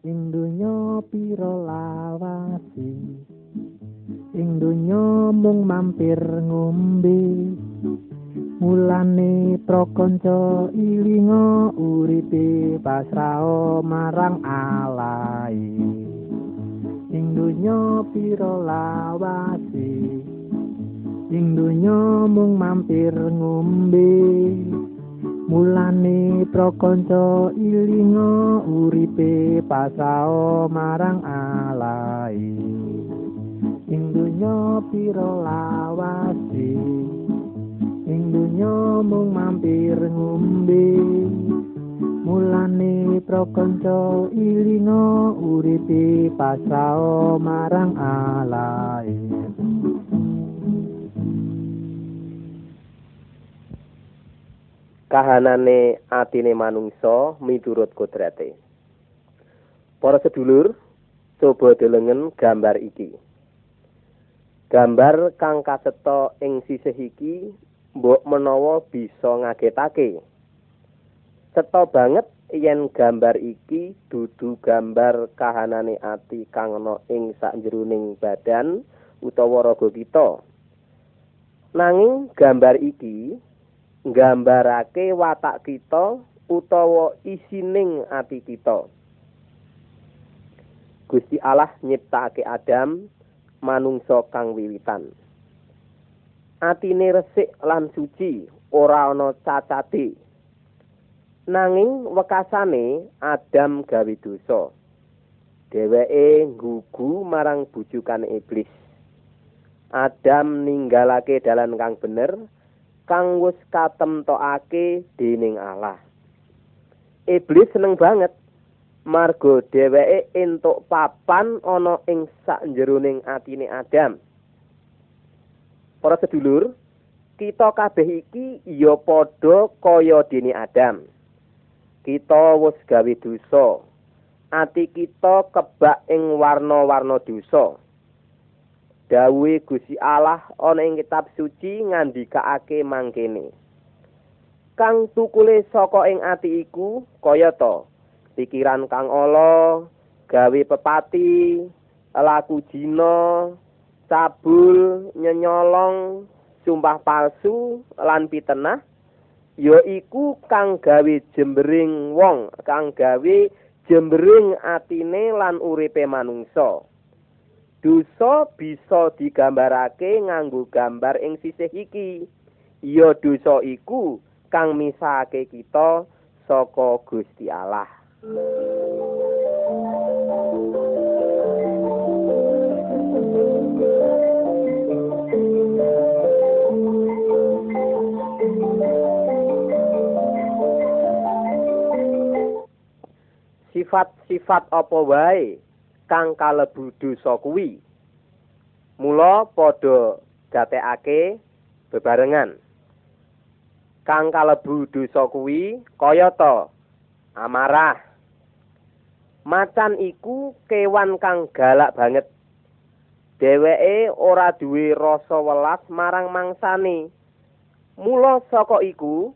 ing donya pira lawasi ing donya mung mampir ngombe. Mulane prakanca ilinga uripe pasrah marang alai ing donya pira lawasi ing donya mung mampir ngombe mulane prakanca ilinga uripe pasao marang alai. Ing donya pira lawasi ing donya mung mampir ngombe. Mulane prakanca ilinga uripe pasao marang alai kahanane atine manungsa miturut kodrate. Para sedulur, coba delengen gambar iki. Gambar kang kaseta ing sisih iki mbok menawa bisa ngagetake. Cetha banget yen gambar iki dudu gambar kahanane ati kang ana ing sakjeroning badan utawa raga kita. Nanging gambar iki nggambarake watak kita utawa isining ati kita. Gusti Allah nyiptakake Adam manungsa kang wiwitan. Atine resik lan suci, ora ana cacate. Nanging wekasane Adam gawe dosa. Dheweke nggugu marang bujukan iblis. Adam ninggalake dalan kang bener, kang wis katemtokake dening Allah. Iblis seneng banget margo dheweke entuk papan ana ing sakjeroning atine Adam. Para sedulur, kita kabeh iki ya padha kaya dene Adam. Kita wis gawe dosa. Ati kita kebak ing warna-warna dosa. Dawuhe Gusti Allah ana ing kitab suci ngandikake mangkene. Kang tukule saka ing ati iku kaya to pikiran kang ala, gawe pepati, laku jina, cabul, nyenyolong, sumpah palsu lan pitenah ya iku kang gawe jembering wong, kang gawe jembering atine lan uripe manungsa. Dosa bisa digambarake nganggo gambar ing sisih iki. Ya dosa iku kang misahake kita saka Gusti Allah. Sifat-sifat apa wae kang kalebu dosa kuwi. Mula padha gatekake bebarengan. Kang kalebu dosa kuwi kaya to amarah. Macan iku kewan kang galak banget. Dheweke ora duwe rasa welas marang mangsane. Mula saka iku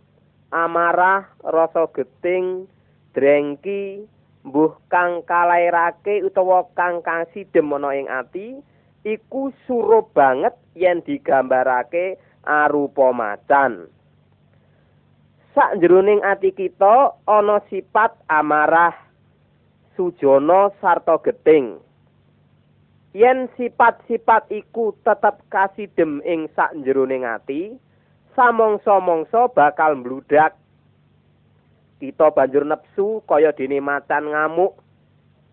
amarah, rasa geting, drengki, mbuh kang kalairake utawa kang kasidhem ana ing ati iku suruh banget yen digambarake arupa macan. Sak jroning ati kita ana sifat amarah sujana sarta geting yen sifat-sifat iku tetep kasidhem ing sak jroning ati samangsa-mangsa bakal mbludak kita banjur nepsu kaya dene macan ngamuk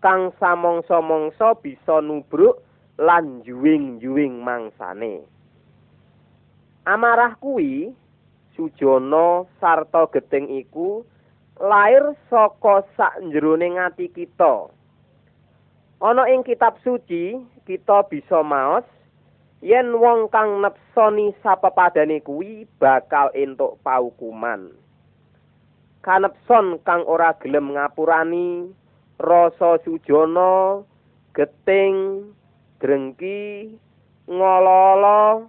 kang samangsa-mangsa bisa nubruk lan juwing-juwing mangsane. Amarah kuwi sujana sarta geting iku lair saka sakjroning ati kita. Ana ing kitab suci kita bisa maos yen wong kang nepsoni sapepadane kuwi bakal entuk paukuman. Kanepson kang ora gelem ngapurani rasa sujana geting drengki ngololo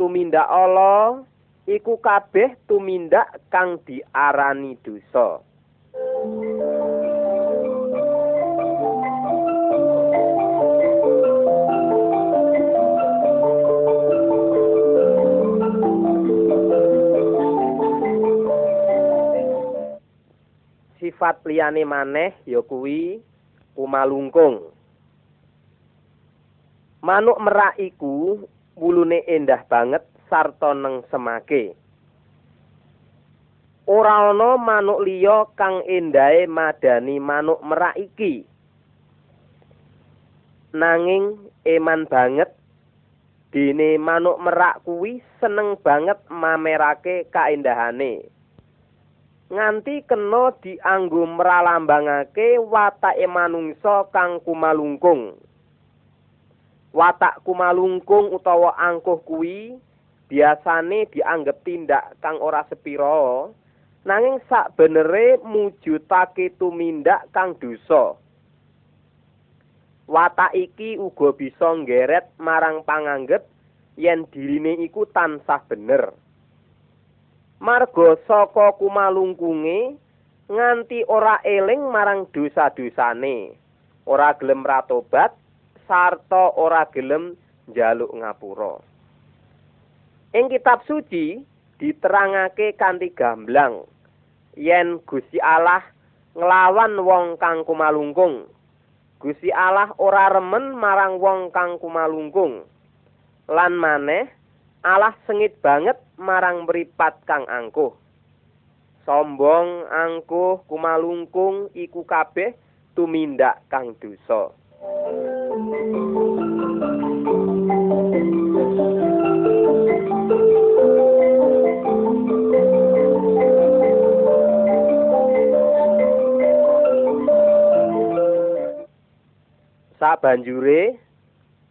tumindak ala iku kabeh tumindak kang diarani dosa. Sifat liyane maneh ya kuwi kumalungkung. Manuk merak iku wulune endah banget sarta neng semake. Ora ana manuk liya kang endahe madani manuk merak iki. Nanging eman banget dene manuk merak kuwi seneng banget mamerake kaendahane. Nganti kena dianggo mralambangake watake manungsa kang kumalungkung. Watak kumalungkung utawa angkuh kuwi biasane dianggep tindak kang ora sepira, nanging sak mujudake tumindak kang dosa. Watak iki uga bisa nggeret marang panganggep yen dirine iku tansah bener. Marga saka kumalungkunge nganti ora eling marang dosa-dosane. Ora gelem ratobat sarta ora gelem njaluk ngapura. Ing kitab suci diterangake kanthi gamblang yen Gusti Allah nglawan wong kang kumalungkung. Gusti Allah ora remen marang wong kang kumalungkung. Lan maneh Allah sengit banget marang mripat kang angkuh. Sombong, angkuh, kumalungkung iku kabeh tumindak kang dosa. Sabanjure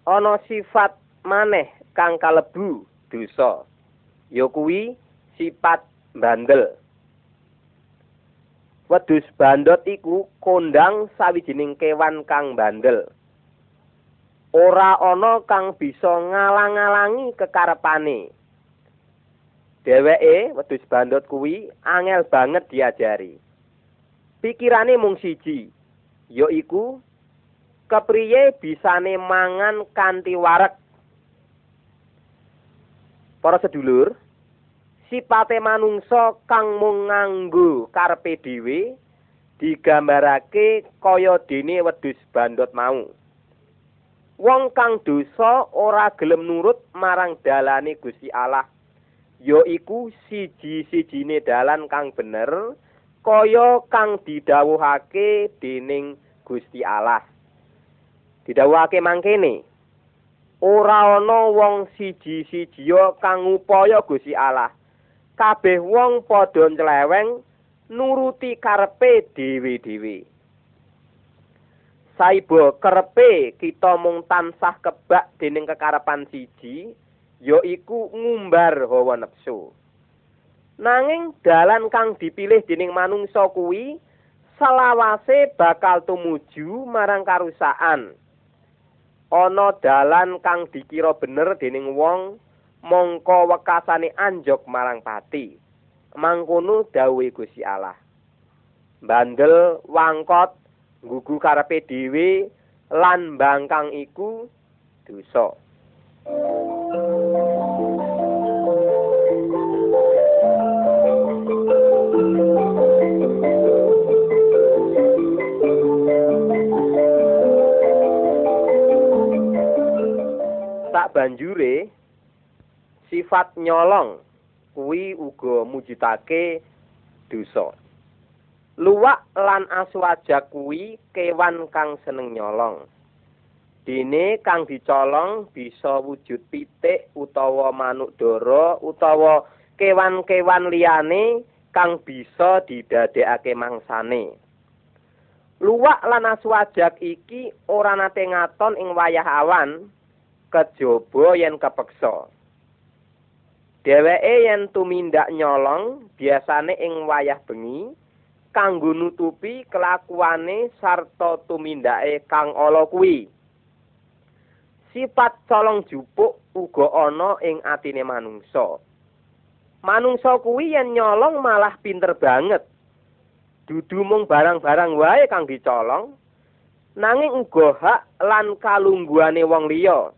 ana sifat maneh kang kalebu dosa ya kuwi sifat bandel. Wedhus bandot iku kondang sawijining kewan kang bandel. Ora ana kang bisa ngalang-alangi kekarepane. Dheweke wedhus bandot kuwi angel banget diajari. Pikirane mung siji yaiku kepriye bisane mangan kanthi wareg Para sedulur, sipate manungsa kang mung nganggo karepe dhewe digambarake kaya dene wedhus bandot mau. Wong kang dosa ora gelem nurut marang dalane Gusti Allah, yaiku siji-sijine dalan kang bener kaya kang didhawuhake dening Gusti Allah. Didhawuhake mangkene, ora ana wong siji-sijiya kang upaya Gusti Allah. Kabeh wong padha nyleweng nuruti karepe dhewe-dhewe. Saibo karepe kita mung tansah kebak dening kekarepan siji, yaiku ngumbar hawa nepsu. Nanging dalan kang dipilih dening manungsa kuwi selawase bakal tumuju marang karusakan. Ana dalan kang dikira bener dening wong mongko wekasane anjok marang pati. Mangkono dawuhe Gusti Allah. Bandel wangkot gugu karepe dhewe lan bangkang iku dosa banjure sifat nyolong kuwi uga mujudake dosa. Luwak lan aswaja kuwi kewan kang seneng nyolong. Dene kang dicolong bisa wujud pitik utawa manuk dara utawa kewan-kewan liyane kang bisa didadekake mangsane. Luwak lan aswajak iki ora nate ngaton ing wayah awan kejaba yen kepeksa. Dheweke yen tumindak nyolong biasane ing wayah bengi kanggo nutupi kelakuane sarta tumindake kang ala kuwi. Sifat colong jupuk uga ana ing atine manungsa. Manungsa kuwi yen nyolong malah pinter banget. Dudu mung barang-barang wae kang dicolong, nanging uga hak lan kalungguhane wong liya.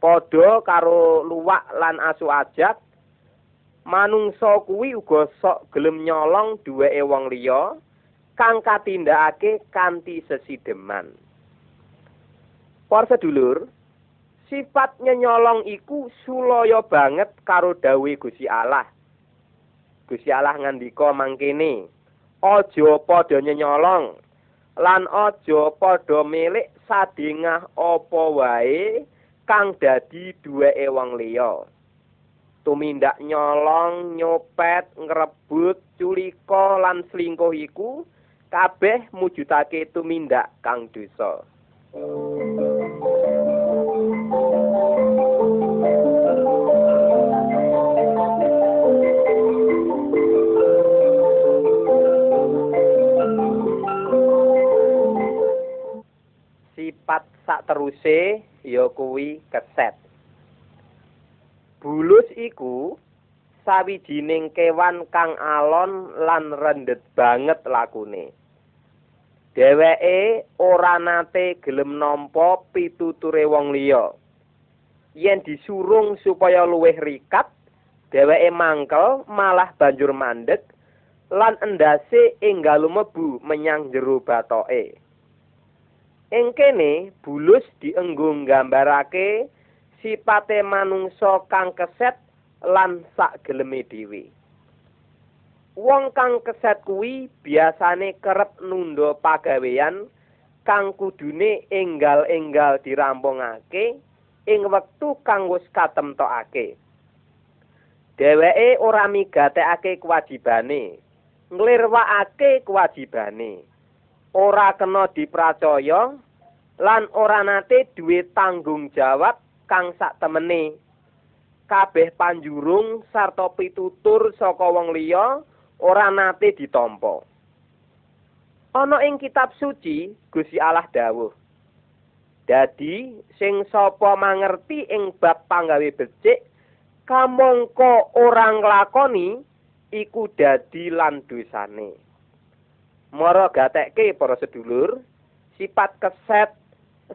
Padha karo luwak lan asu ajak, manungsa kuwi uga sok gelem nyolong duweke wong liya kang katindakake kanthi sesideman. Para sedulur, sifat nyolong iku sulaya banget karo dawuhe Gusti Allah. Gusti Allah ngandika mangkene, aja padha nyolong lan aja padha milik sadingah apa wae kang dadi duweke wong liya. Tumindak nyolong, nyopet, ngrebut, culika lan selingkuh iku kabeh mujudake tumindak kang dosa. Sifat sak teruse ya kuwi keset. Bulus iku sawijining kewan kang alon lan rendet banget lakune. Dheweke ora nate gelem nampa pituture wong liya. Yen disurung supaya luwih rikat, dheweke mangkel malah banjur mandek lan endase enggal lumebu menyang jero batoke. Ing kene bulus dienggo nggambarake sipate manungsa kang keset lan sak geleme dhewe. Wong kang keset kuwi biasane kerep nunda pagawean kang kudune enggal-enggal dirampungake ing wektu kang wis katemtokake. Dheweke ora migatekake kewajibane, nglirwakake kewajibane. Ora kena dipracaya lan ora nate duwe tanggung jawab kang sak temene. Kabeh panjurung sarta pitutur saka wong liya ora nate ditampa. Ana ing kitab suci Gusti Allah dawuh. Dadi sing sapa mangerti ing bab panggawe becik kamangka ora nglakoni iku dadi lan dosane. Mara gatekke para sedulur, sifat keset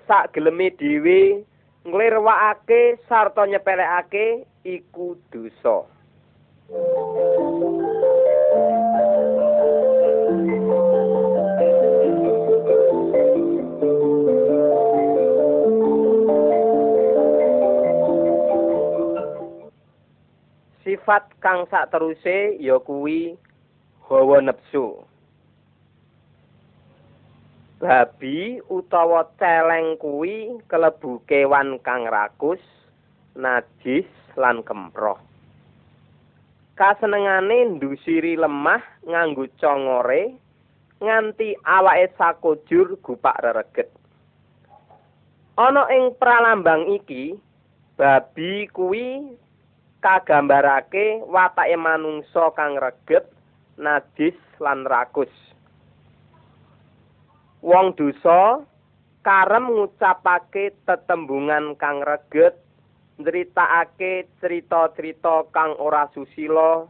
sak geleme dhewe nglirwakake sarta nyepelekake iku dosa. sifat kang sak teruse ya kuwi hawa nepsu. Babi utawa celeng kuwi kelebu kewan kang rakus, najis lan kemproh. Kasenengane ndusiri lemah nganggo congore nganti awake sakujur gupak rereget. Ana ing pralambang iki, babi kuwi kagambarake watake manungsa kang reget, najis lan rakus. Wong dosa karem ngucapake tetembungan kang reget, ndritakake cerita-cerita kang ora susila,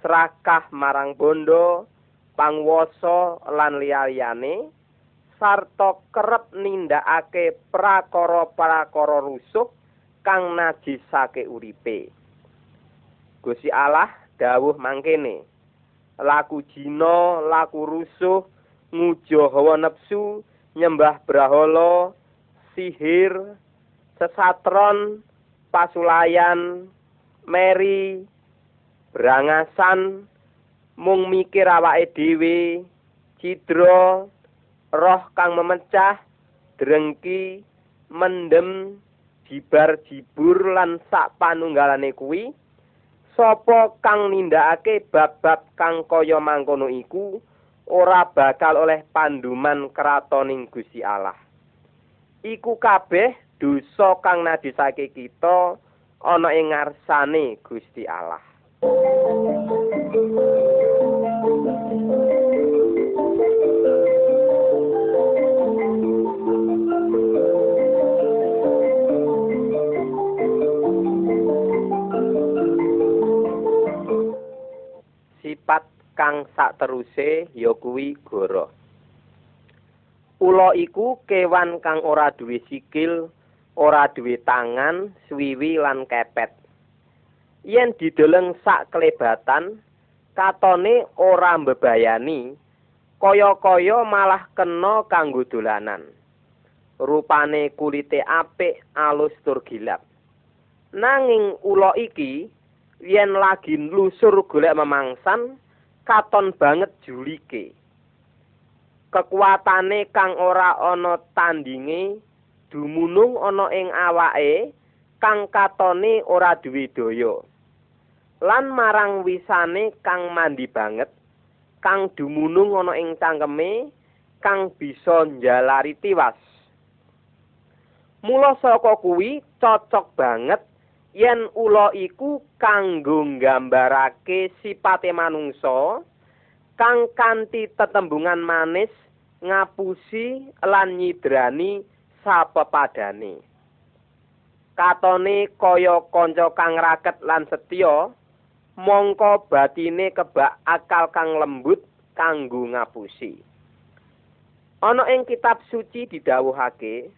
serakah marang bondo, pangwasa lan liya-liyane, sarta kerep nindakake prakara-prakara rusuh kang najisake uripe. Gusti Allah dawuh mangkene. Laku jina, laku rusuh, ngujo hawa nepsu, nyembah brahala, sihir, sesatron, pasulayan, meri, brangasan, mung mikir awake dhewe, cidra, roh kang memecah, drengki, mendem, jibar jibur lan sak panunggalane kuwi sapa kang nindakake bab-bab kang kaya mangkono iku ora bakal oleh panduman kratoning Gusti Allah. Iku kabeh dosa kang najisake kita ana ing ngarsane Gusti Allah. Kang sakteruse ya kuwi goro. Ula iku kewan kang ora duwe sikil, ora duwe tangan, swiwi lan kepet. Yen dideleng sak kelebatan, katone ora mbebayani, kaya-kaya malah kena kanggo dolanan. Rupane kulite apik, alus tur gilap. Nanging ula iki yen lagi lusur golek memangsan, katon banget julike. Kekuatane kang ora ana tandinge dumunung ana ing awake kang katone ora duwe daya. Lan marang wisane kang mandi banget kang dumunung ana ing cangkeme kang bisa njalari tiwas. Mula saka kuwi cocok banget yen ula iku kanggo nggambarake sipate manungsa kang kanthi tetembungan manis ngapusi lan nyidrani sapepadane. Katone kaya kanca kang raket lan setya, mongko batine kebak akal kang lembut kanggo ngapusi. Ana ing kitab suci didhawuhake,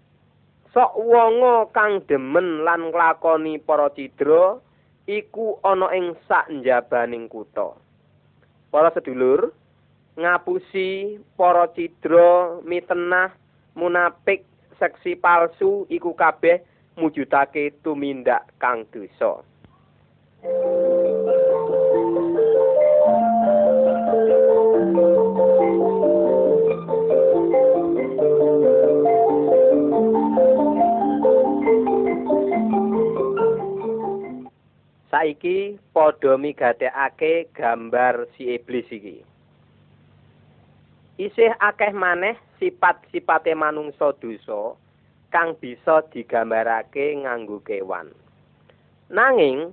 sok wonga kang demen lan nglakoni para cidra iku ana ing sak njabaning kutha. Para sedulur, ngapusi para cidra mitenah munafik seksi palsu iku kabeh mujudake tumindak kang dosa. Saiki padha migatekake gambar si iblis iki. Isih akeh maneh sifat-sipate manungsa dosa kang bisa digambarake nganggo kewan. Nanging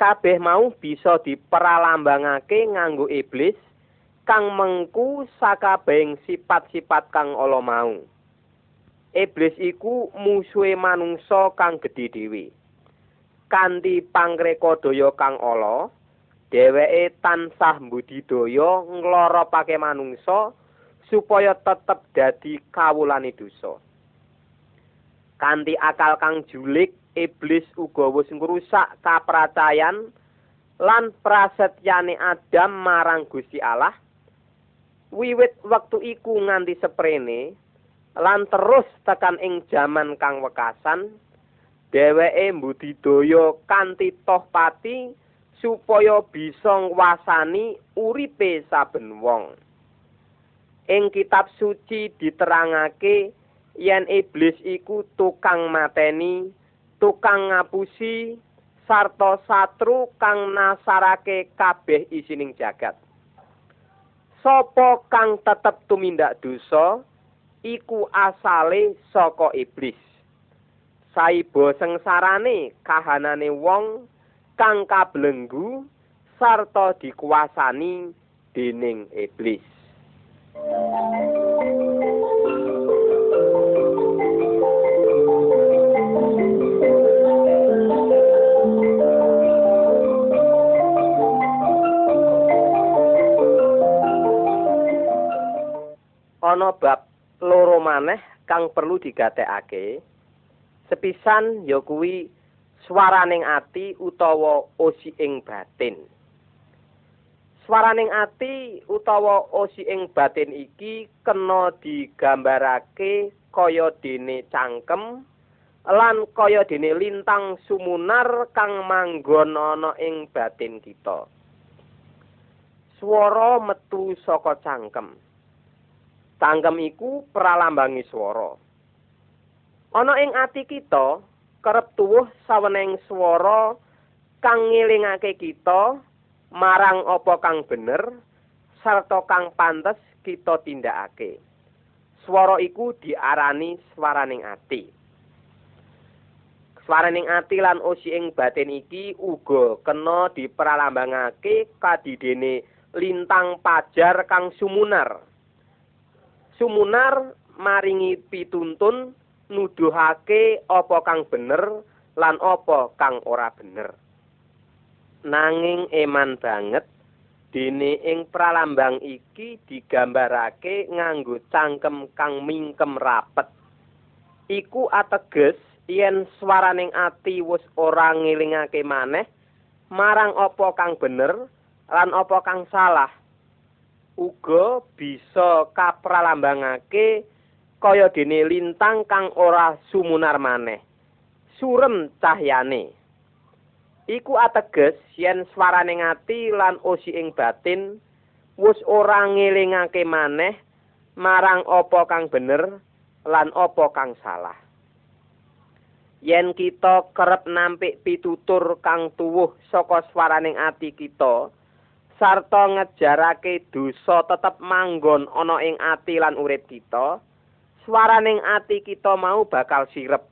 kabeh mau bisa diperalambangake nganggo iblis kang mengku sakabehing sifat-sifat kang ala mau. Iblis iku musuhe manungsa kang gedhe dhewe. Kanthi pangrekadaya kang ala, dheweke tansah mbudidaya ngloropake manungsa supaya tetep dadi kawulane dosa. Kanthi akal kang julik, iblis uga wis ngrusak kapracayan lan prasetyane Adam marang Gusti Allah. Wiwit wektu iku nganti seprene lan terus tekan ing jaman kang wekasan, dheweke mbudidaya kanthi toh pati supaya bisa ngwasani uripe saben wong. ing kitab suci diterangake yen iblis iku tukang mateni, tukang ngapusi, sarta satru kang nasarake kabeh isining jagat. Sopo kang tetep tumindak dosa iku asale saka iblis. Saibo sengsarane kahanane wong kang kabelenggu sarta dikuasani dening iblis. Ana bab loro maneh kang perlu digatekake. Sepisan ya kuwi swaraning ati utawa osi ing batin. swaraning ati utawa osi ing batin iki kena digambarake kaya dene cangkem lan kaya dene lintang sumunar kang manggon ana ing batin kita. Swara metu saka cangkem. Cangkem iku pralambangi swara. Ana ing ati kita kerep tuwuh saweneng swara kang ngelingake kita marang apa kang bener sarta kang pantes kita tindakake. Swara iku diarani swaraning ati. Swaraning ati lan osi ing batin iki uga kena dipralambangake kadidene lintang pajar kang sumunar. Sumunar maringi pituntun nuduhake apa kang bener lan apa kang ora bener. nanging eman banget dene ing pralambang iki digambarake nganggo cangkem kang mingkem rapet iku ateges yen swaraning ati wis ora ngelingake maneh marang apa kang bener lan apa kang salah uga bisa kapralambangake kaya dene lintang kang ora sumunar maneh. Surem cahyane. Iku ateges yen swarane ati lan osi ing batin wis ora ngelingake maneh marang apa kang bener lan apa kang salah. Yen kita kerep nampik pitutur kang tuwuh saka swaraning ati kita sarta ngejarake dosa tetep manggon ana ing ati lan urip kita swaraning ati kita mau bakal sirep.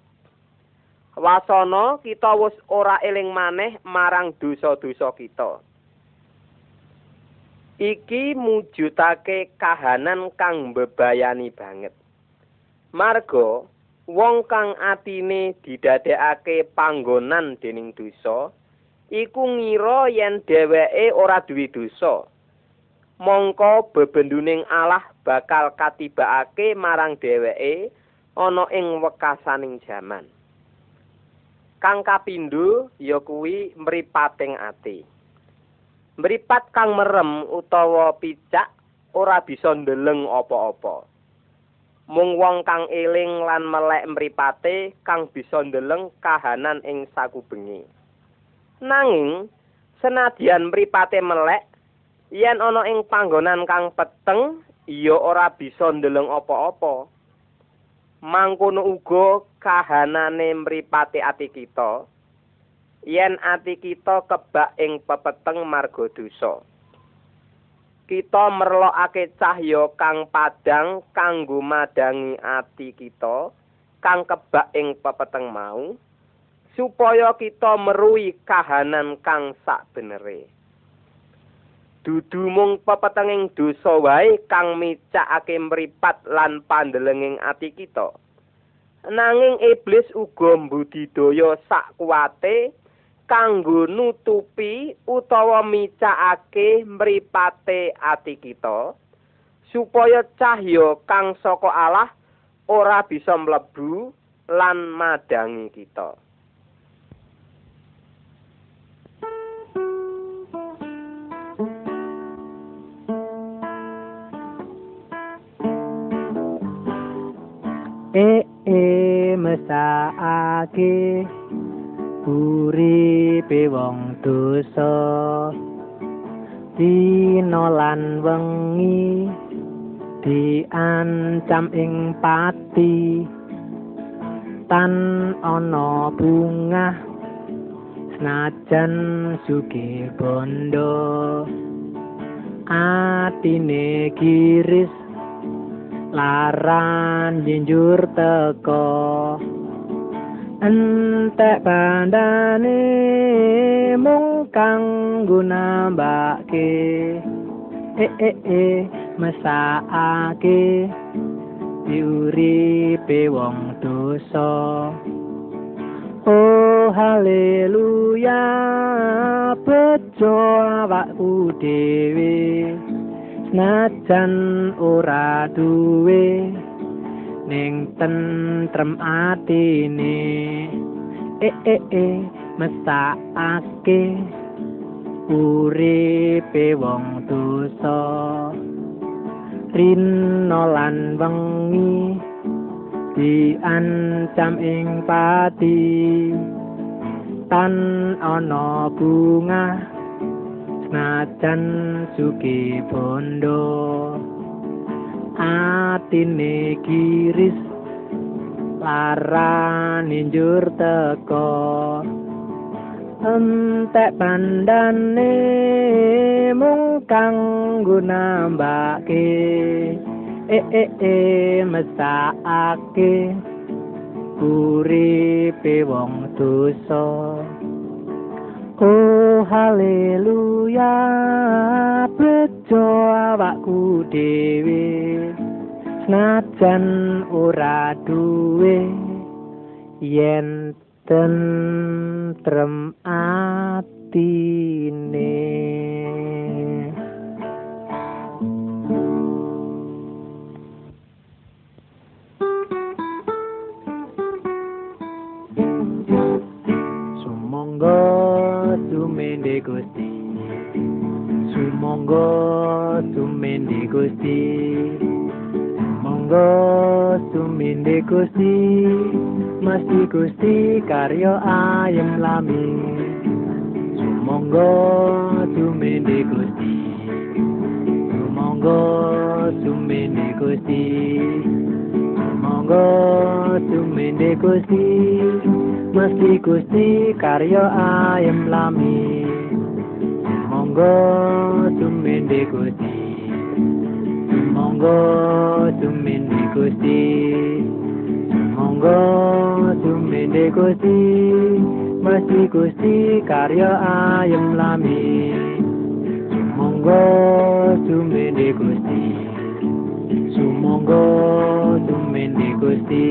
Wasana kita wis ora eling maneh marang dosa-dosa kita. Iki mujudake kahanan kang bebayani banget. Marga wong kang atine didadekake panggonan dening dosa iku ngira yen dheweke ora duwe dosa mongko bebenduning Allah bakal katibakake marang dheweke ana ing wekasaning jaman. Kang kapindho ya kuwi mripating ati. Mripat kang merem utawa picak ora bisa ndeleng apa-apa. Mung wong kang eling lan melek mripate kang bisa ndeleng kahanan ing sakubengi nanging senadyan mripate melek yen ana ing panggonan kang peteng iya ora bisa ndeleng apa-apa. Mangkono uga kahanane mripate ati kita. Yen ati kita kebak ing pepeteng marga dosa. Kita merlokake cahya kang padang kanggo madangi ati kita kang kebak ing pepeteng mau supaya kita meruhi kahanan kang sak benere dudu mung pepetenging dosa wae kang micakake mripat lan pandelenging ati kita nanging iblis uga mbudidaya sak kuwate kanggo nutupi utawa micakake mripate ati kita supaya cahya kang saka Allah ora bisa mlebu lan madangi kita. E e mesake uripe wong dosa. Dina lan wengi. Diancam ing pati. Tan ana bunga. Senajan suge bondo. Atine kiris laran jinjur teko entek bandane mung kang gunambake e e e mesakake. Diuripe wong dosa. Oh haleluya bejo awakku dhewe najan ora duwe ning tentrem atine. E e e mesakake uripe wong dosa. Rino lan wengi diancam ing pati. Tan ana bunga najan suki bondo atine kiris laran injur teko entek pandane mung kang gunambake e e e mesake uripe wong dosa Oh haleluya. Berjoa awakku dewe Senajan ora duwe Yen tentrem atine. Sumangga Gusti. Sumangga tumindi Gusti. Monggo tumindi Gusti. Masih Gusti karya ayem lami. Sumangga tumindi Gusti. Sumangga tumindi Gusti. Monggo tumindi Gusti. Mesti Gusti karya ayem lami. Monggo sumende Gusti. Monggo sumende Gusti. Monggo sumende Gusti. Mesti Gusti karya ayem lami. Monggo sumende Gusti. Sumonggo sumende Gusti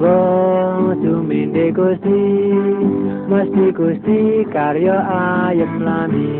monggo sumende Gusti. Mesti Gusti karya ayem lami.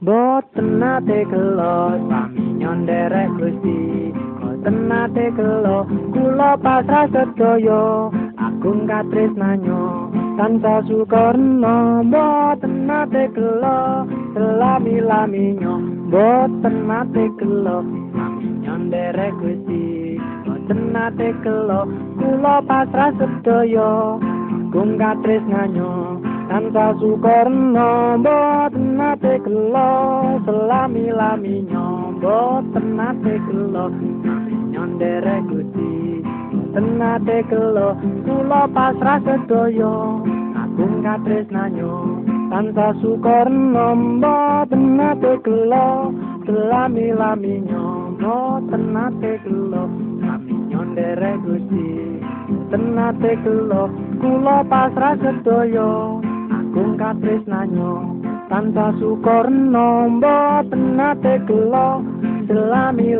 Boten nate kelo sami nyonderek Gusti. Boten nate kelo kula pasrah sedaya. Agung katresnanyo tansah sukarna boten nate kelo selami laminyo boten nate kelo sami nyonderek Gusti boten nate kelo kula pasrah sedaya agung katresnanyo tansah sukarna boten nate kelo selami laminyo boten nate kelo sami nyonderek Gusti boten nate kelo kula pasrah sedaya. Agung katresnanyo tansah sukarna boten nate kelo selami laminyo boten nate kelo nyonderek Gusti boten nate kelo kula pasrah sedaya. Agung katresnanyo tansah sukarna boten nate kelo selami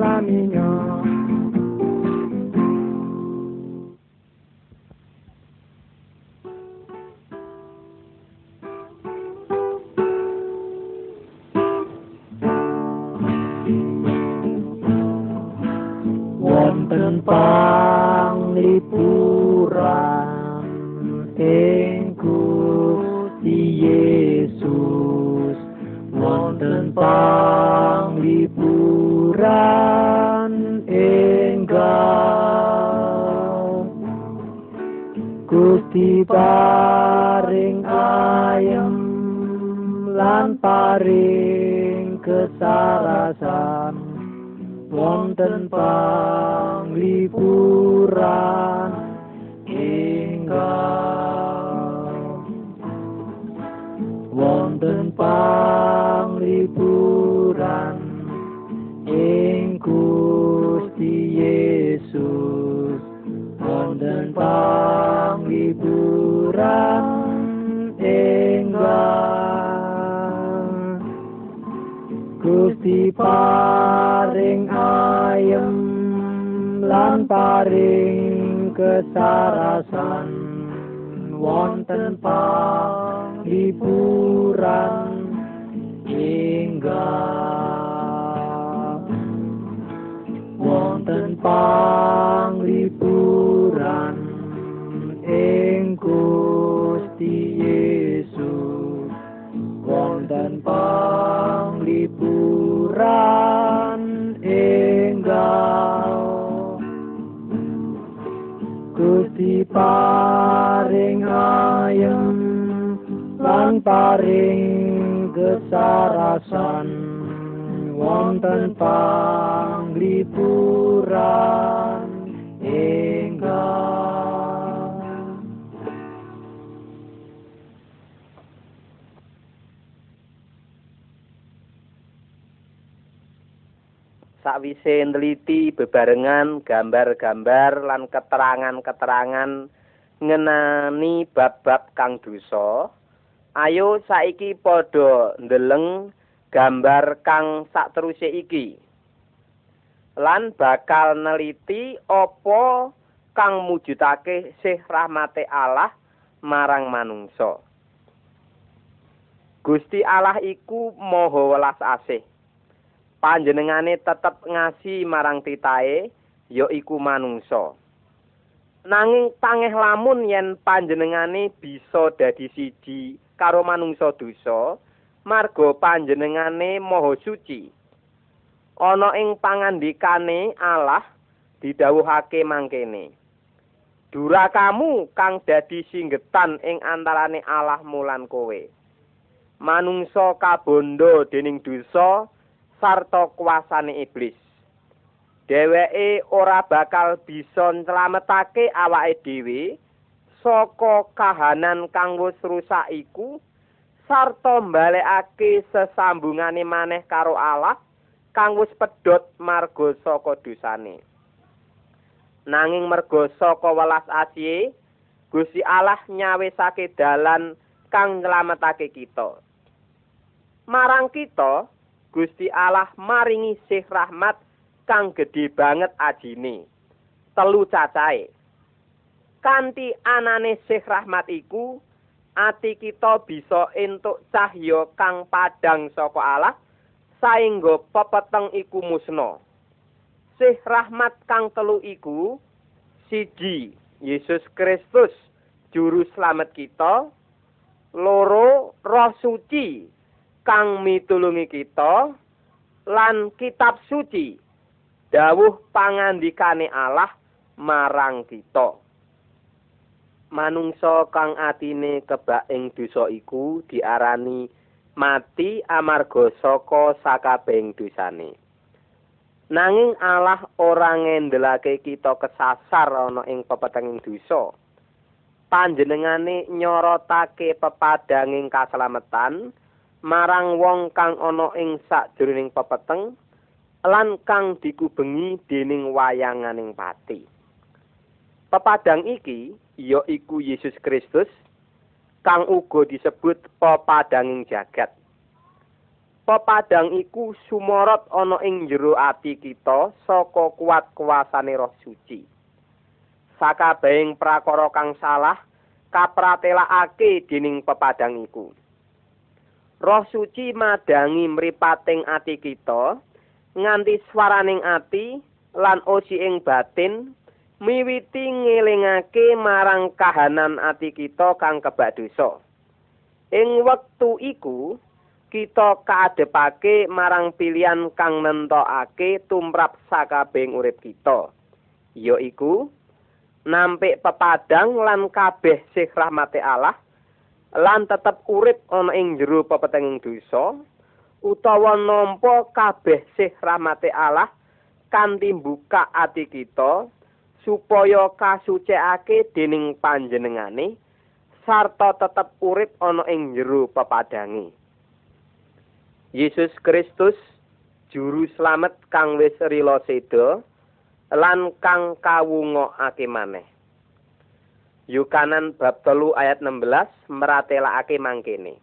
paring ayem lan paring kesarasan. Wonten panglipuran enggal wonten panglipuran panglipuran enggal. Gusti paring ayem lan paring kesarasan wonten panglipuran enggal sakwise neliti bebarengan gambar-gambar lan keterangan-keterangan ngenani bab-bab kang dosa. Ayo saiki padha ndeleng gambar kang sakteruse iki. Lan bakal neliti apa kang mujudake sih rahmate Allah marang manungsa. Gusti Allah iku maha welas asih panjenengane tetep ngasi marang titahe ya iku manungsa. Nanging pangeh lamun yen panjenengane bisa dadi siji karo manungsa dosa marga panjenengane maha suci. Ana ing pangandikane Allah didhawuhake mangkene Durakamu kang dadi singgetan ing antarane Allah mulan kowe. Manungsa kabondo dening dosa sarta kuasane iblis. Dheweke ora bakal bisa nslametake awake dhewe saka kahanan kang wis rusak iku sarta mbalekake sesambungane maneh karo Allah kang wis pedhot marga saka dosane. Nanging merga saka welas asihe Gusti Allah nyawisake dalan kang nyelametake kita. Marang kita Gusti Allah maringi sih rahmat kang gedhe banget ajine. Telu cacahe. Kanthi anane Syekh Rahmat iku, ati kita bisa entuk cahya kang padhang saka Allah saengga pepeteng iku musna. Syekh Rahmat kang telu iku siji Yesus Kristus juru slamet kita loro roh suci kang mitulungi kita lan kitab suci dawuh pangandikane Allah marang kita. Manungsa kang atine kebak ing dosa iku diarani mati amarga saka sakabehing dosane. Nanging Allah ora ngendelake kita kesasar ana ing pepetenging dosa. Panjenengane nyorotake pepadanging kaslametan marang wong kang ana ing sakjroning pepeteng lan kang dikubengi dening wayanganing pati. Pepadang iki ya iku Yesus Kristus kang uga disebut pepadanging jagat. Pepadang iku sumorot ana ing jero ati kita saka kuat kuasane Roh Suci. Sakabehing prakara kang salah kapratelakake dening pepadang iku. Roh Suci madangi mripating ati kita nganti swaraning ati lan osi ing batin miwiti ngelingake marang kahanan ati kita kang kebak dosa. Ing wektu iku kita kaadepake marang pilihan kang nentokake tumrap sakabehing urip kita. Ya iku nampik pepadang lan kabeh sih rahmate Allah lan tetep urip ana ing jero pepetenging dosa. utawa nampa kabeh sih rahmate Allah kanthi buka ati kita supaya kasucikake dening panjenengane sarta tetep urip ana ing jero pepadange Yesus Kristus juru slamet kang wis rila seda lan kang kawungokake maneh Yukanan bab telu ayat 16 meratelakake mangkene.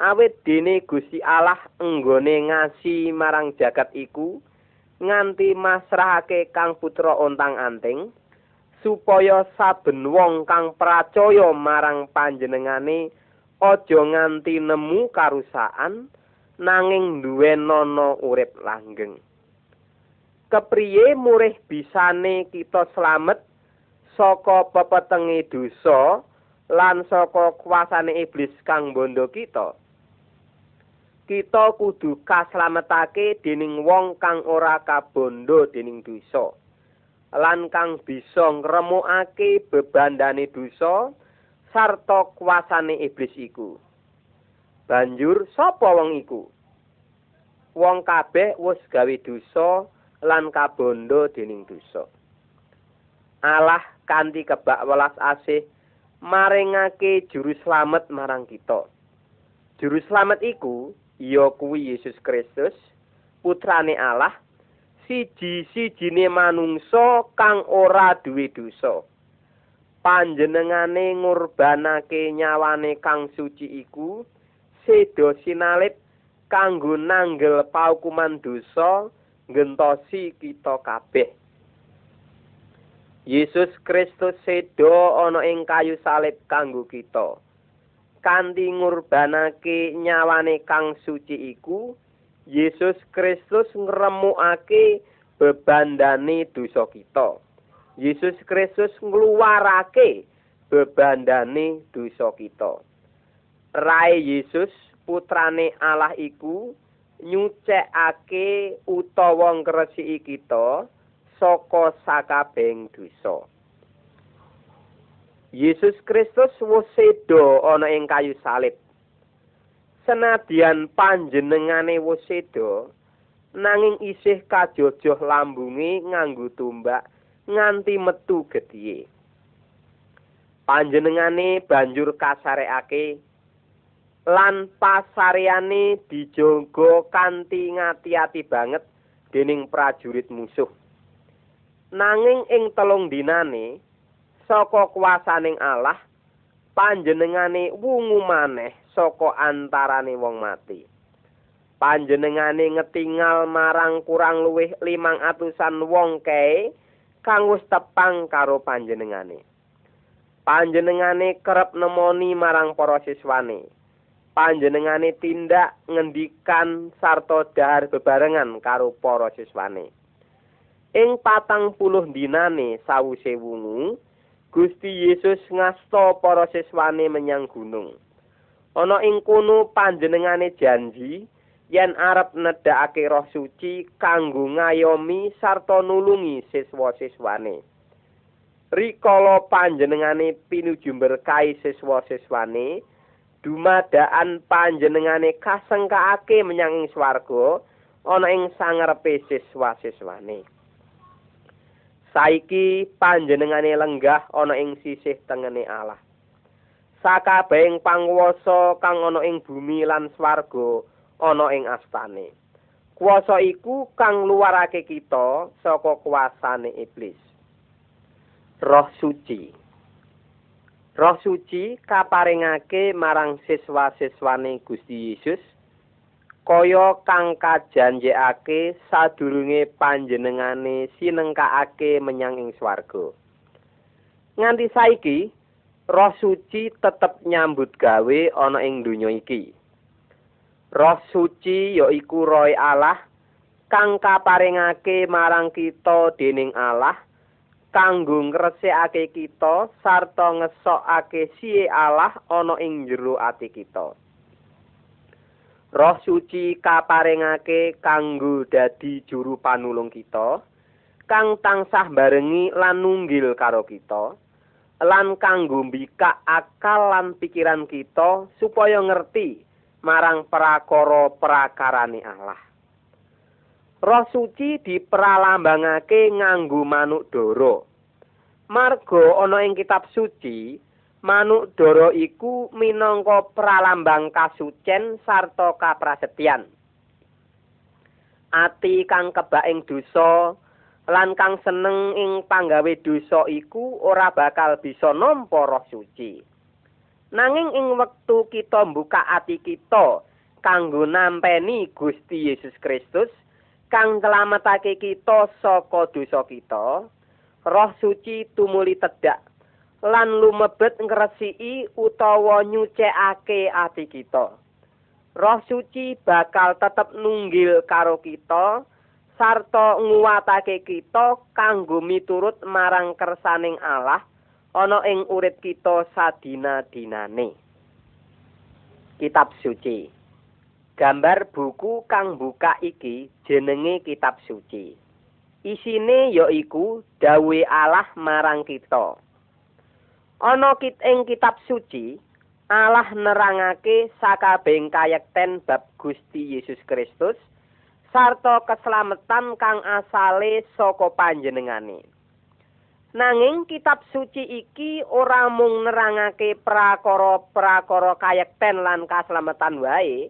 Awit dene Gusti Allah enggone ngasi marang jagat iku nganti masrahake kang putra ontang anting supaya saben wong kang percaya marang panjenengane aja nganti nemu karusaan nanging duwe nono urip langgeng. Kepriye murih bisane kita slamet saka pepetenge dosa lan saka kuasane iblis kang bondo kita. Kita kudu kaslametake dening wong kang ora kabondo dening dosa lan kang bisa ngremukake bebandane dosa sarta kuasane iblis iku. Banjur sapa wong iku? Wong kabeh wis gawe dosa lan kabondo dening dosa Allah kanthi kebak welas asih maringake juru slamet marang kita. Juru slamet iku ya kuwi Yesus Kristus putrane Allah siji-sijine manungsa kang ora duwe dosa. Panjenengane ngurbanake nyawane kang suci iku sedo sinalip kanggo nanggel paukuman dosa ngentosi kita kabeh Yesus Kristus sedo ana ing kayu salib kanggo kita kanthi ngurbanake nyawane kang suci iku Yesus Kristus ngremukake bebandane dosa kita Yesus Kristus ngluwarake bebandane dosa kita. Rai Yesus putrane Allah iku nyucekake utawa ngresiki kita saka sakabeng dosa. Yesus Kristus wis sedo ana ing kayu salib. Senadyan panjenengane wis sedo, nanging isih kajojoh lambunge nganggo tumbak nganti metu gedhiye. Panjenengane banjur kasarekake lan pasareane dijogo kanthi ngati-ati banget dening prajurit musuh. Nanging ing telung dinane saka kuasaning Allah panjenengane wungu maneh saka antarane wong mati. Panjenengane ngetingal marang kurang luwih limang atusan wong kae kang wis tepang karo panjenengane. Panjenengane kerep nemoni marang para siswane. panjenengane tindak ngendikan sarta dahar bebarengan karo para siswane. Ing patang puluh dinane sawuse wungu, Gusti Yesus ngasta para siswane menyang gunung. Ana ing kono panjenengane janji yen arep nedhakake roh suci kanggo ngayomi sarta nulungi siswa-siswane. Rikala panjenengane pinuju berkahi siswa-siswane, dumadaan panjenengane kasengkaake menyang swarga ana ing sangarepe siswa-siswane. Saiki panjenengane lenggah ana ing sisih tengene Allah. Sakabehing panguwasa kang ana ing bumi lan swarga ana ing astane. Kuwasa iku kang luarake kita saka kuasane iblis. Roh suci. Roh suci kaparingake marang siswa-siswane Gusti Yesus kaya kang kajanjekake sadurunge panjenengane sinengkakake menyang ing swarga. Nganti saiki Roh suci tetep nyambut gawe ana ing donya iki. Roh suci yaiku roh Allah kang kaparingake marang kita dening Allah kanggo ngresikake kita sarta ngesokake siye Allah ana ing jero ati kita. Roh suci kaparingake kanggo dadi juru panulung kita kang tansah barengi lan nunggil karo kita lan kanggo mbikak akal lan pikiran kita supaya ngerti marang prakara prakarane Allah. Roh suci dipralambangake nganggo manuk dara. Marga ana ing kitab suci, manuk dara iku minangka pralambang kasucen sarta kaprasetyan. Ati kang kebak ing dosa lan kang seneng ing panggawe dosa iku ora bakal bisa nampa roh suci. Nanging ing wektu kita mbuka ati kita kanggo nampeni Gusti Yesus Kristus, kang nglametake kita saka dosa kita roh suci tumuli tedak lan lumebet ngresiki utawa nyucekake ati kita roh suci bakal tetep nunggil karo kita sarta nguwatake kita kanggo miturut marang kersaning Allah ana ing urip kita sadina-dinane kitab suci Gambar buku kang buka iki jenenge kitab suci. Isine yaiku dawe Allah marang kita. Ana kit ing kitab suci, Allah nerangake sakabeng kayekten bab Gusti Yesus Kristus sarta keselamatan kang asale saka panjenengane. Nanging kitab suci iki ora mung nerangake prakara-prakara kayekten lan keselamatan wae,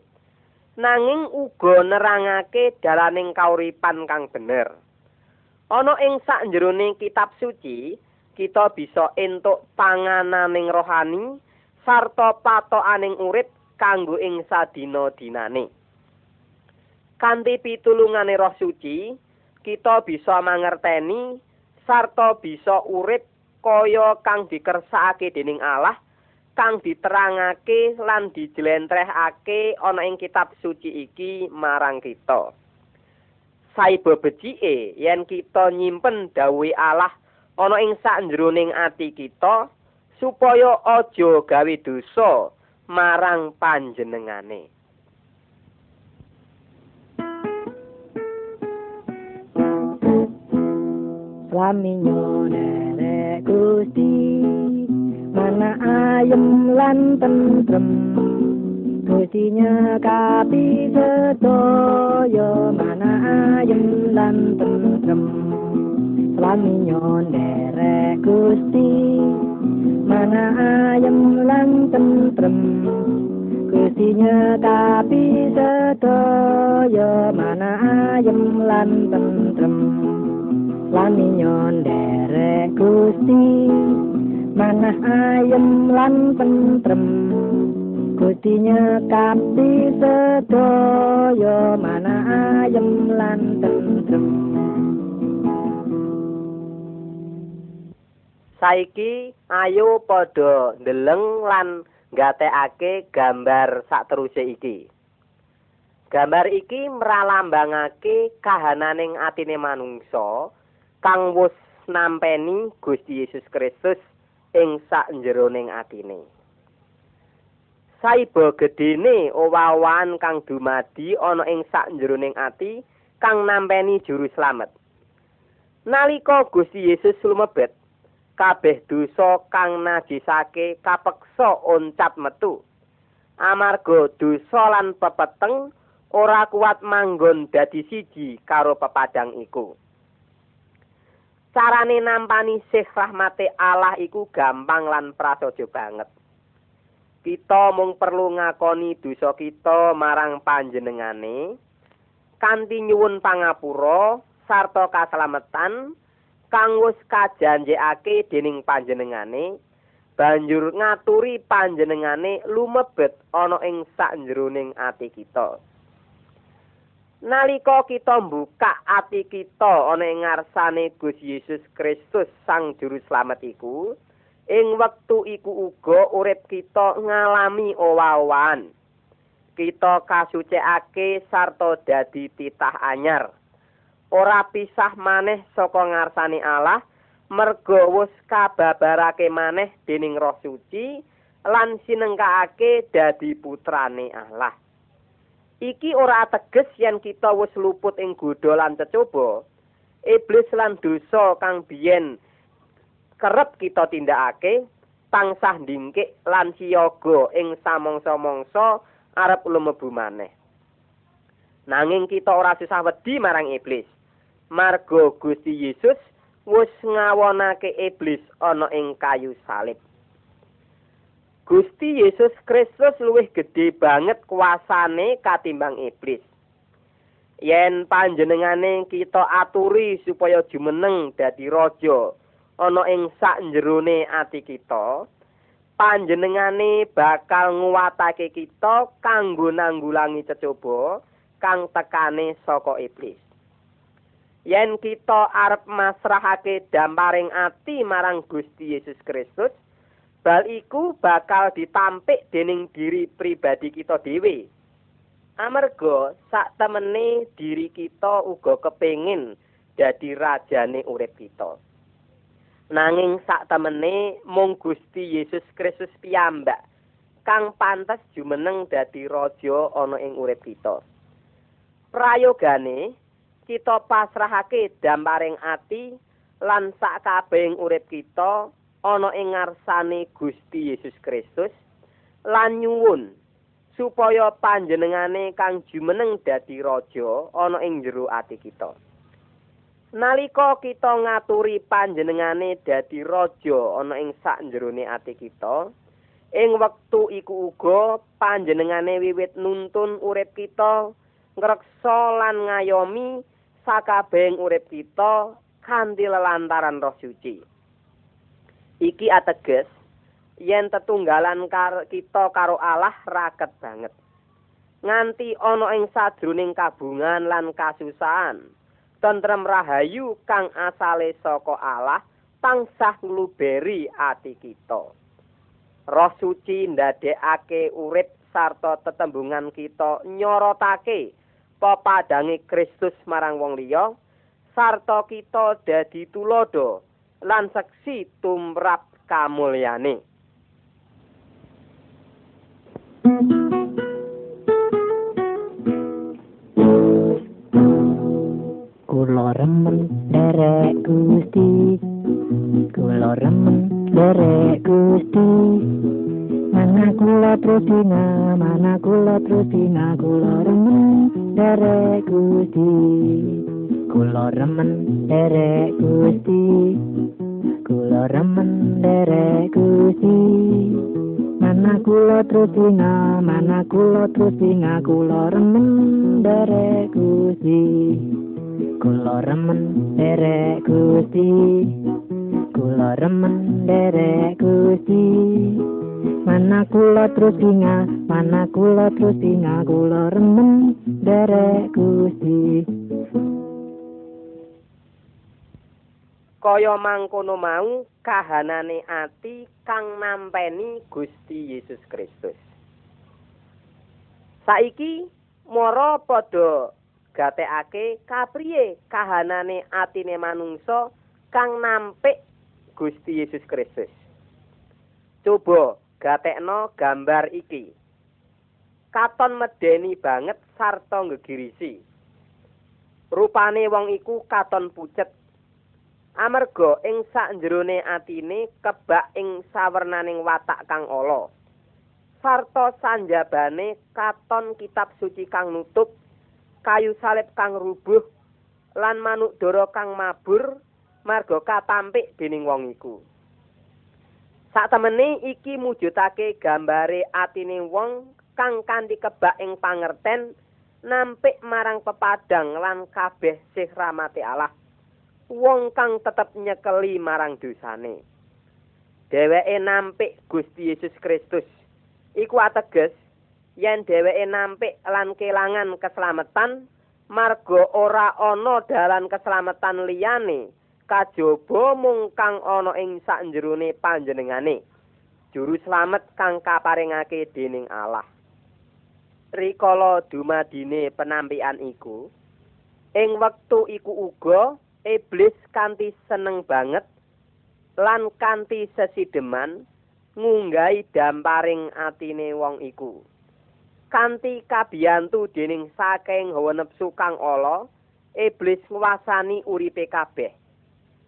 nanging uga nerangake dalaning kauripan kang bener. Ana ing sakjroning kitab suci, kita bisa entuk pangananing rohani sarta patokaning urip kanggo ing sadina-dinane. Kanthi pitulungane roh suci, kita bisa mangerteni sarta bisa urip kaya kang dikersakake dening Allah kang diterangake lan dijlentrehake ana ing kitab suci iki marang kita. Saiba becike yen kita nyimpen dawuhe Allah ana ing sakjroning ati kita supaya aja gawe dosa marang panjenengane. Laminyo nenek Gusti mana ayem lan tentrem Gustinya kapi sedaya mana ayem lan tentrem Laminyo nenek Gusti. Mana ayem lan tentrem. Gustinya kapi sedaya mana ayem lan tentrem. Lan nyon derek Gusti. Manah ayem lan tentrem. Gusti nyekapi sedaya manah ayem lan tentrem Saiki ayo padha ndeleng lan nggatekake gambar sakteruse iki. Gambar iki mralambangake kahananing atine manungsa kang wis nampeni Gusti Yesus Kristus ing sakjeroning atine. Saiba gedene owawan kang dumadi ana ing sakjeroning ati kang nampeni juru slamet. Nalika Gusti Yesus lumebet, kabeh dosa kang najisake kapeksa oncat metu. Amarga dosa lan pepeteng ora kuat manggon dadi siji karo pepadang iku. carane nampani sih rahmate Allah iku gampang lan prasaja banget. Kita mung perlu ngakoni dosa kita marang panjenengane kanthi nyuwun pangapura sarta kaslametan kang wis kajanjekake dening panjenengane banjur ngaturi panjenengane lumebet ana ing sakjroning ati kita. nalika kita mbuka ati kita ana ing ngarsane Gusti Yesus Kristus Sang Juru Slamet iku ing wektu iku uga urip kita ngalami owawan kita kasucikake sarta dadi titah anyar ora pisah maneh saka ngarsane Allah merga wis kababarake maneh dening Roh Suci lan sinengkake dadi putrane Allah. Iki ora teges yen kita wis luput ing godha lan cecoba iblis lan dosa kang biyen kerep kita tindakake tansah ndingkik lan siyaga ing samangsa-mangsa arep lumebu maneh. Nanging kita ora susah wedi marang iblis marga Gusti Yesus wis ngawonake iblis ana ing kayu salib Gusti Yesus Kristus luwih gedhe banget kuasane katimbang iblis. Yen panjenengane kita aturi supaya jumeneng dadi raja ana ing sakjerone ati kita, panjenengane bakal nguwatake kita kanggo nanggulangi cecoba kang tekane saka iblis. Yen kita arep masrahake damparing ati marang Gusti Yesus Kristus, bal iku bakal ditampik dening diri pribadi kita dhewe. Amarga sak temene diri kita uga kepengin dadi rajane urip kita. Nanging sak temene mung Gusti Yesus Kristus piyambak kang pantes jumeneng dadi raja ana ing urip kita. Prayogane kita pasrahake damparing ati lan sak kabehing urip kita ana ing ngarsane Gusti Yesus Kristus lan nyuwun supaya panjenengane kang jumeneng dadi raja ana ing jero ati kita. Nalika kita ngaturi panjenengane dadi raja ana ing sakjerone ati kita, ing wektu iku uga panjenengane wiwit nuntun urip kita ngreksa lan ngayomi sakabehing urip kita kanthi lelantaran Roh Suci. iki ateges yen tetunggalan kar kita karo Allah raket banget nganti ana ing sadroning kabungan lan kasusahan tentrem rahayu kang asale saka Allah tansah ngluberi ati kita roh suci ndadekake urip sarta tetembungan kita nyorotake pepadange Kristus marang wong liya sarta kita dadi tulodo lan seksi tumrap kamulyane. Kula remen derek Gusti. Kula remen derek Gusti. Mana kula terus dina mana kula terus dina kula remen derek Gusti. Kula remen derek Gusti. Kula remen derek Gusti. Mana kula terus dina mana kula terus dina kula remen derek Gusti. Kula remen derek Gusti. Kula remen derek Gusti Mana kula terus inga mana kula terus inga kula remen derek Gusti. Kaya mangkono mau kahanane ati kang nampeni Gusti Yesus Kristus. Saiki mara padha gatekake kapriye kahanane atine manungsa kang nampik Gusti Yesus Kristus. Coba gatekno gambar iki. Katon medeni banget sarta ngegirisi. Rupane wong iku katon pucet. Amarga ing sakjerone atine kebak ing sawernaning watak kang ala. Sarta sanjabane katon kitab suci kang nutup kayu salib kang rubuh lan manuk dara kang mabur marga katampik dening wong iku Saktemene iki mujudake gambare atine wong kang kanthi kebak ing pangerten nampik marang pepadang lan kabeh sih rahmate Allah. wong kang tetep nyekeli marang dosane. Dheweke nampik Gusti Yesus Kristus. Iku ateges yen dheweke nampik lan kelangan keselamatan marga ora ana dalan keselamatan liyane kajaba mung kang ana ing sakjerone panjenengane. Juru slamet kang kaparingake dening Allah. Rikala dumadine penampian iku ing wektu iku uga iblis kanthi seneng banget lan kanthi sesideman ngunggahi damparing atine wong iku kanthi kabiyantu dening saking hawa nepsu kang ala iblis nguwasani uripe kabeh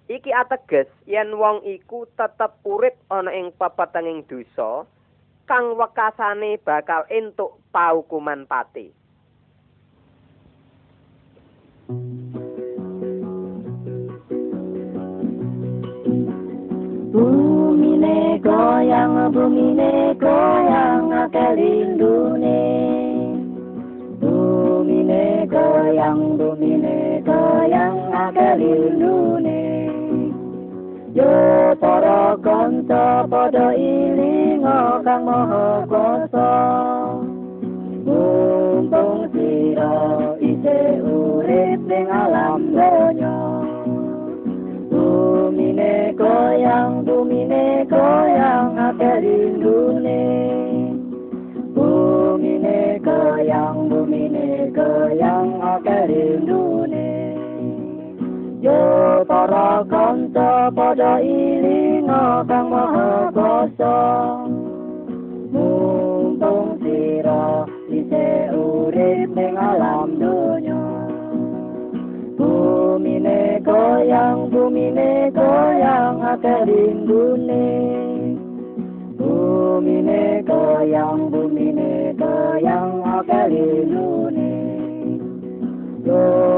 iki ateges yen wong iku tetep urip ana ing pepetenging dosa kang wekasane bakal entuk paukuman pati Bumine goyang, bumine goyang, akeh lindune. Bumine goyang, bumine goyang, akeh lindune. Yo para kanca padha ilinga kang maha kuasa. Mumpung sira isih urip ning alam donya. Bumine goyang, bumine goyang, akeh lindune. Bumine goyang, goyang, akeh lindune. Yo para kanca padha ilinga kang maha kuasa. Mumpung sira isih urip ning alam donya. Bumine goyang, bumine goyang, akeh lindune. Bumine goyang, bumine goyang, akeh lindune.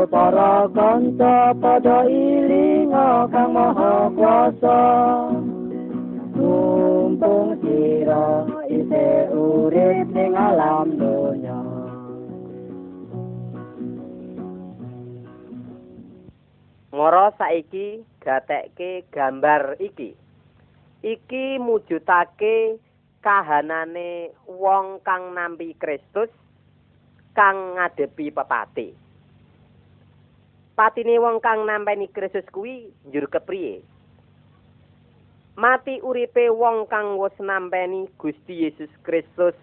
Para kanca padha ilinga kang maha kuasa. Mumpung sira isih urip ning alam donya. Ngoro saiki gatekke gambar iki. Iki mujudake kahanane wong kang nampi Kristus kang ngadepi pepati. Patine wong kang nampeni Kristus kuwi njur kepriye? Mati uripe wong kang wis nampeni Gusti Yesus Kristus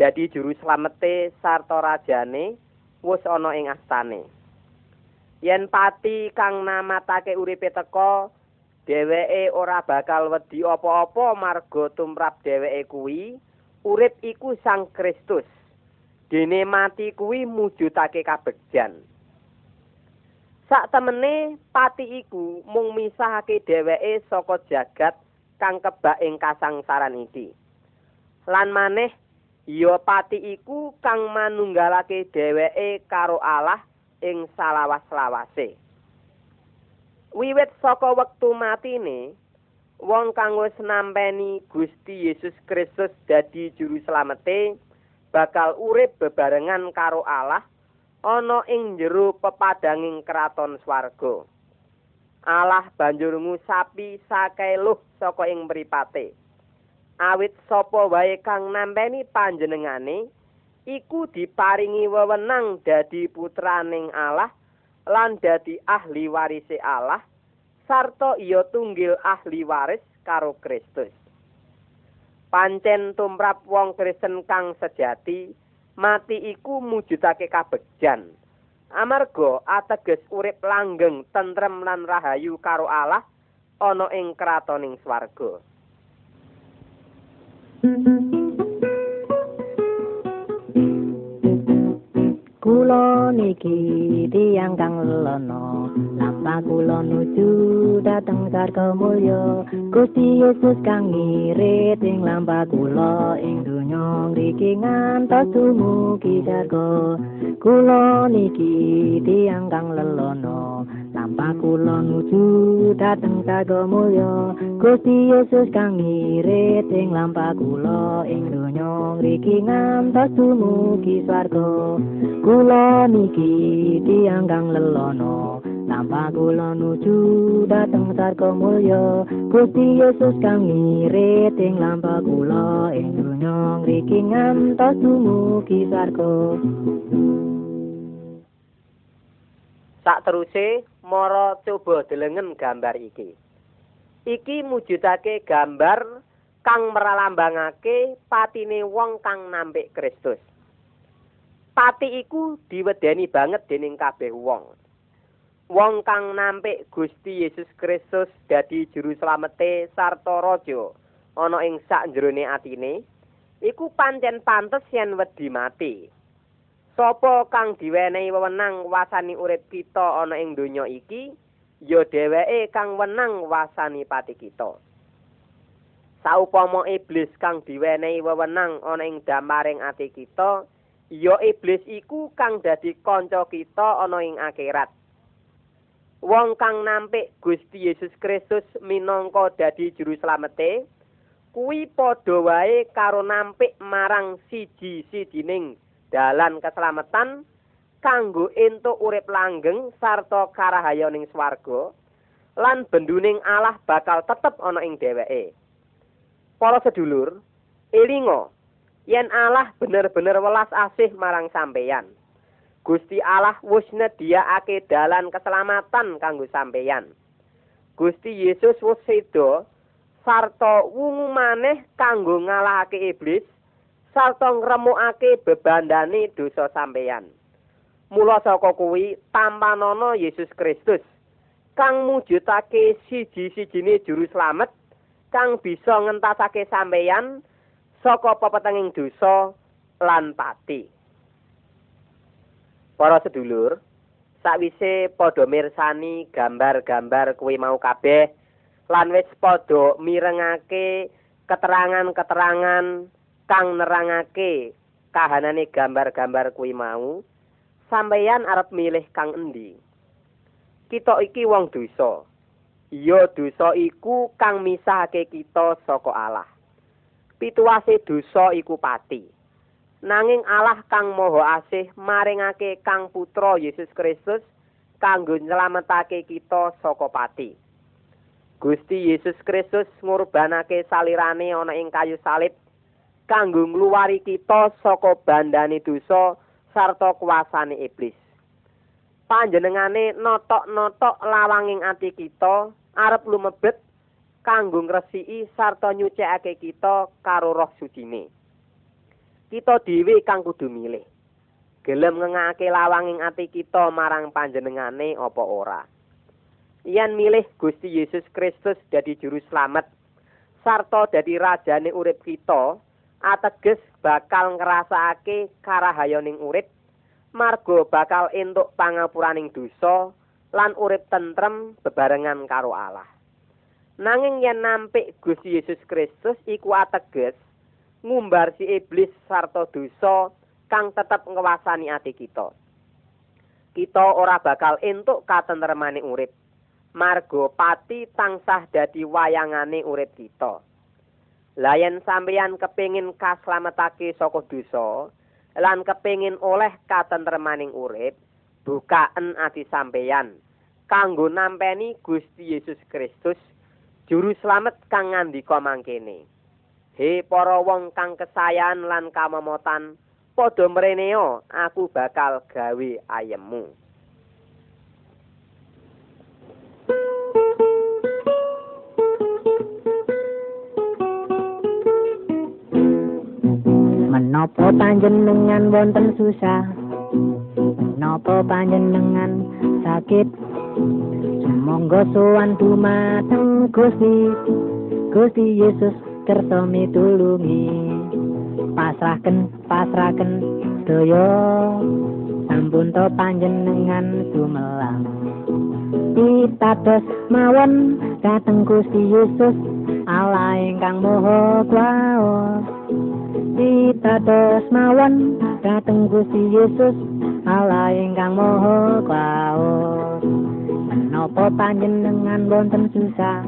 dadi juru slamete sarta rajane wis ana ing astane. yen pati kang namatake uripe teka dheweke ora bakal wedi apa-apa marga tumrap dheweke kuwi urip iku Sang Kristus dene mati kuwi mujudake kabegjan sak temene pati iku mung misahake dheweke saka jagat kang kebak ing kasangsaran iki. Lan maneh ya pati iku kang manunggalake dheweke karo Allah ing salawas-lawase. Wiwit saka wektu matine wong kang wis nampeni Gusti Yesus Kristus dadi juru slamete bakal urip bebarengan karo Allah ana ing jero pepadanging kraton swarga Allah banjur ngusapi sakeluh saka ing mripate awit sapa wae kang nampeni panjenengane iku diparingi wewenang dadi putraning Allah lan dadi ahli warise Allah sarta iya tunggil ahli waris karo Kristus. Pancen tumrap wong Kristen kang sejati mati iku mujudake kabegjan. Amarga ateges urip langgeng, tentrem lan rahayu karo Allah ana ing kratoning swarga. Kula niki tiyang kang lelono Lampa kula nuju dateng sarga mulya. Gusti Yesus kang ngirit ing lampa kula ing donya ngriki ngantos dumugi sarga. Kula niki tiyang kang lelono Lampa kula nuju dateng sarga mulya Gusti Yesus kang ngirit ing lampa kula ing donya. Ngriki ngantos dumugi swarga. Kula niki tiyang kang lelono. Tanpa kula nuju dateng sarga mulya Gusti Yesus kang ngirit ing lampa kula ing donya. Ngriki ngantos dumugi sarga Sak teruse mara coba delengen gambar iki iki mujudake gambar kang meralambangake patine wong kang nampik Kristus pati iku diwedeni banget dening kabeh wong. Wong kang nampik Gusti Yesus Kristus dadi juru slamete sarta raja ana ing sak jerone atine, iku pancen pantes yen wedi mati. Sopo kang diwenehi wewenang wasani urip kita ana ing donya iki, ya dheweke kang wenang wasani pati kita. Saupama iblis kang diwenehi wewenang ana ing damaring ati kita, ya iblis iku kang dadi kanca kita ana ing akhirat. Wong kang nampik Gusti Yesus Kristus minangka dadi juru slamete, kuwi padha wae karo nampik marang siji-sijining dalan keselamatan kanggo entuk urip langgeng sarta karahayaning swarga lan benduning Allah bakal tetep ana ing dheweke. Para sedulur, elinga yen Allah bener-bener welas asih marang sampeyan. Gusti Allah wis nyediakake dalan keselamatan kanggo sampeyan. Gusti Yesus wis sedo sarta wungu maneh kanggo ngalahake iblis sarta ngremukake bebandane dosa sampeyan. Mula saka kuwi tampanono Yesus Kristus kang mujudake siji-sijine juru slamet kang bisa ngentasake sampeyan saka pepetenging dosa lan pati. Para sedulur, sakwise padha mirsani gambar-gambar kuwi mau kabeh lan wis padha mirengake keterangan-keterangan kang nerangake kahanane gambar-gambar kuwi mau, sampeyan arep milih kang endi? Kita iki wong dosa. Iya dosa iku kang misahake kita saka Allah. pituwase dosa iku pati. Nanging Allah kang Maha Asih maringake Kang Putra Yesus Kristus kanggo nyelametake kita saka pati. Gusti Yesus Kristus ngurbanake salirane ana ing kayu salib kanggo ngluwari kita saka bandane dosa sarta kuasane iblis. Panjenengane notok-notok lawanging ati kita arep lumebet kanggo ngresiki sarta nyucikake kita karo roh sucine. Kita dhewe kang kudu milih. Gelem ngengake lawanging ati kita marang panjenengane apa ora. yen milih Gusti Yesus Kristus dadi juru slamet sarta dadi rajane urip kita ateges bakal ngrasakake karahayoning urip marga bakal entuk pangapuraning dosa lan urip tentrem bebarengan karo Allah nanging yen nampik Gusti Yesus Kristus iku ateges ngumbar si iblis sarta dosa kang tetep ngwasani ati kita kita ora bakal entuk katentremane urip marga pati tansah dadi wayangane urip kita. Layan sampeyan kepingin kaslametake saka dosa lan kepingin oleh katentremaning urip, bukaen ati sampeyan kanggo nampeni Gusti Yesus Kristus juru slamet kang ngandika mangkene. He para wong kang kesayan lan kamomotan, padha mreneo aku bakal gawe ayemmu. Menapa panjenengan wonten susah? Menapa panjenengan sakit? Sumangga sowan dumateng Gusti. Gusti Yesus kersa mitulungi. Pasrahken, pasrahken sedaya. Sampun to panjenengan sumelang. Pitados mawon dateng Gusti Yesus Allah ingkang Maha Kuwasa. Pitados mawon dateng Gusti Yesus Allah ingkang Maha Kuwasa menapa panjenengan wonten susah?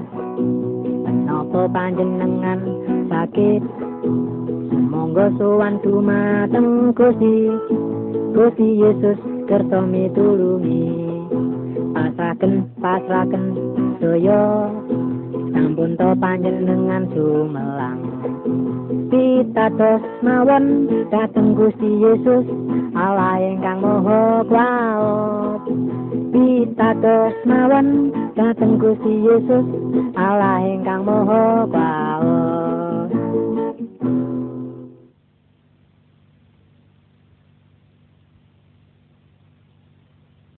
Menapa panjenengan sakit? Monggo sowan dumateng Gusti. Gusti Yesus kersa mitulungi. Pasraken pasraken daya sampun to panjenengan sumelang pitados mawon dhateng Gusti Yesus Allah ingkang Maha Kuwat. Pitados mawon dhateng Gusti Yesus Allah ingkang Maha Kuwat.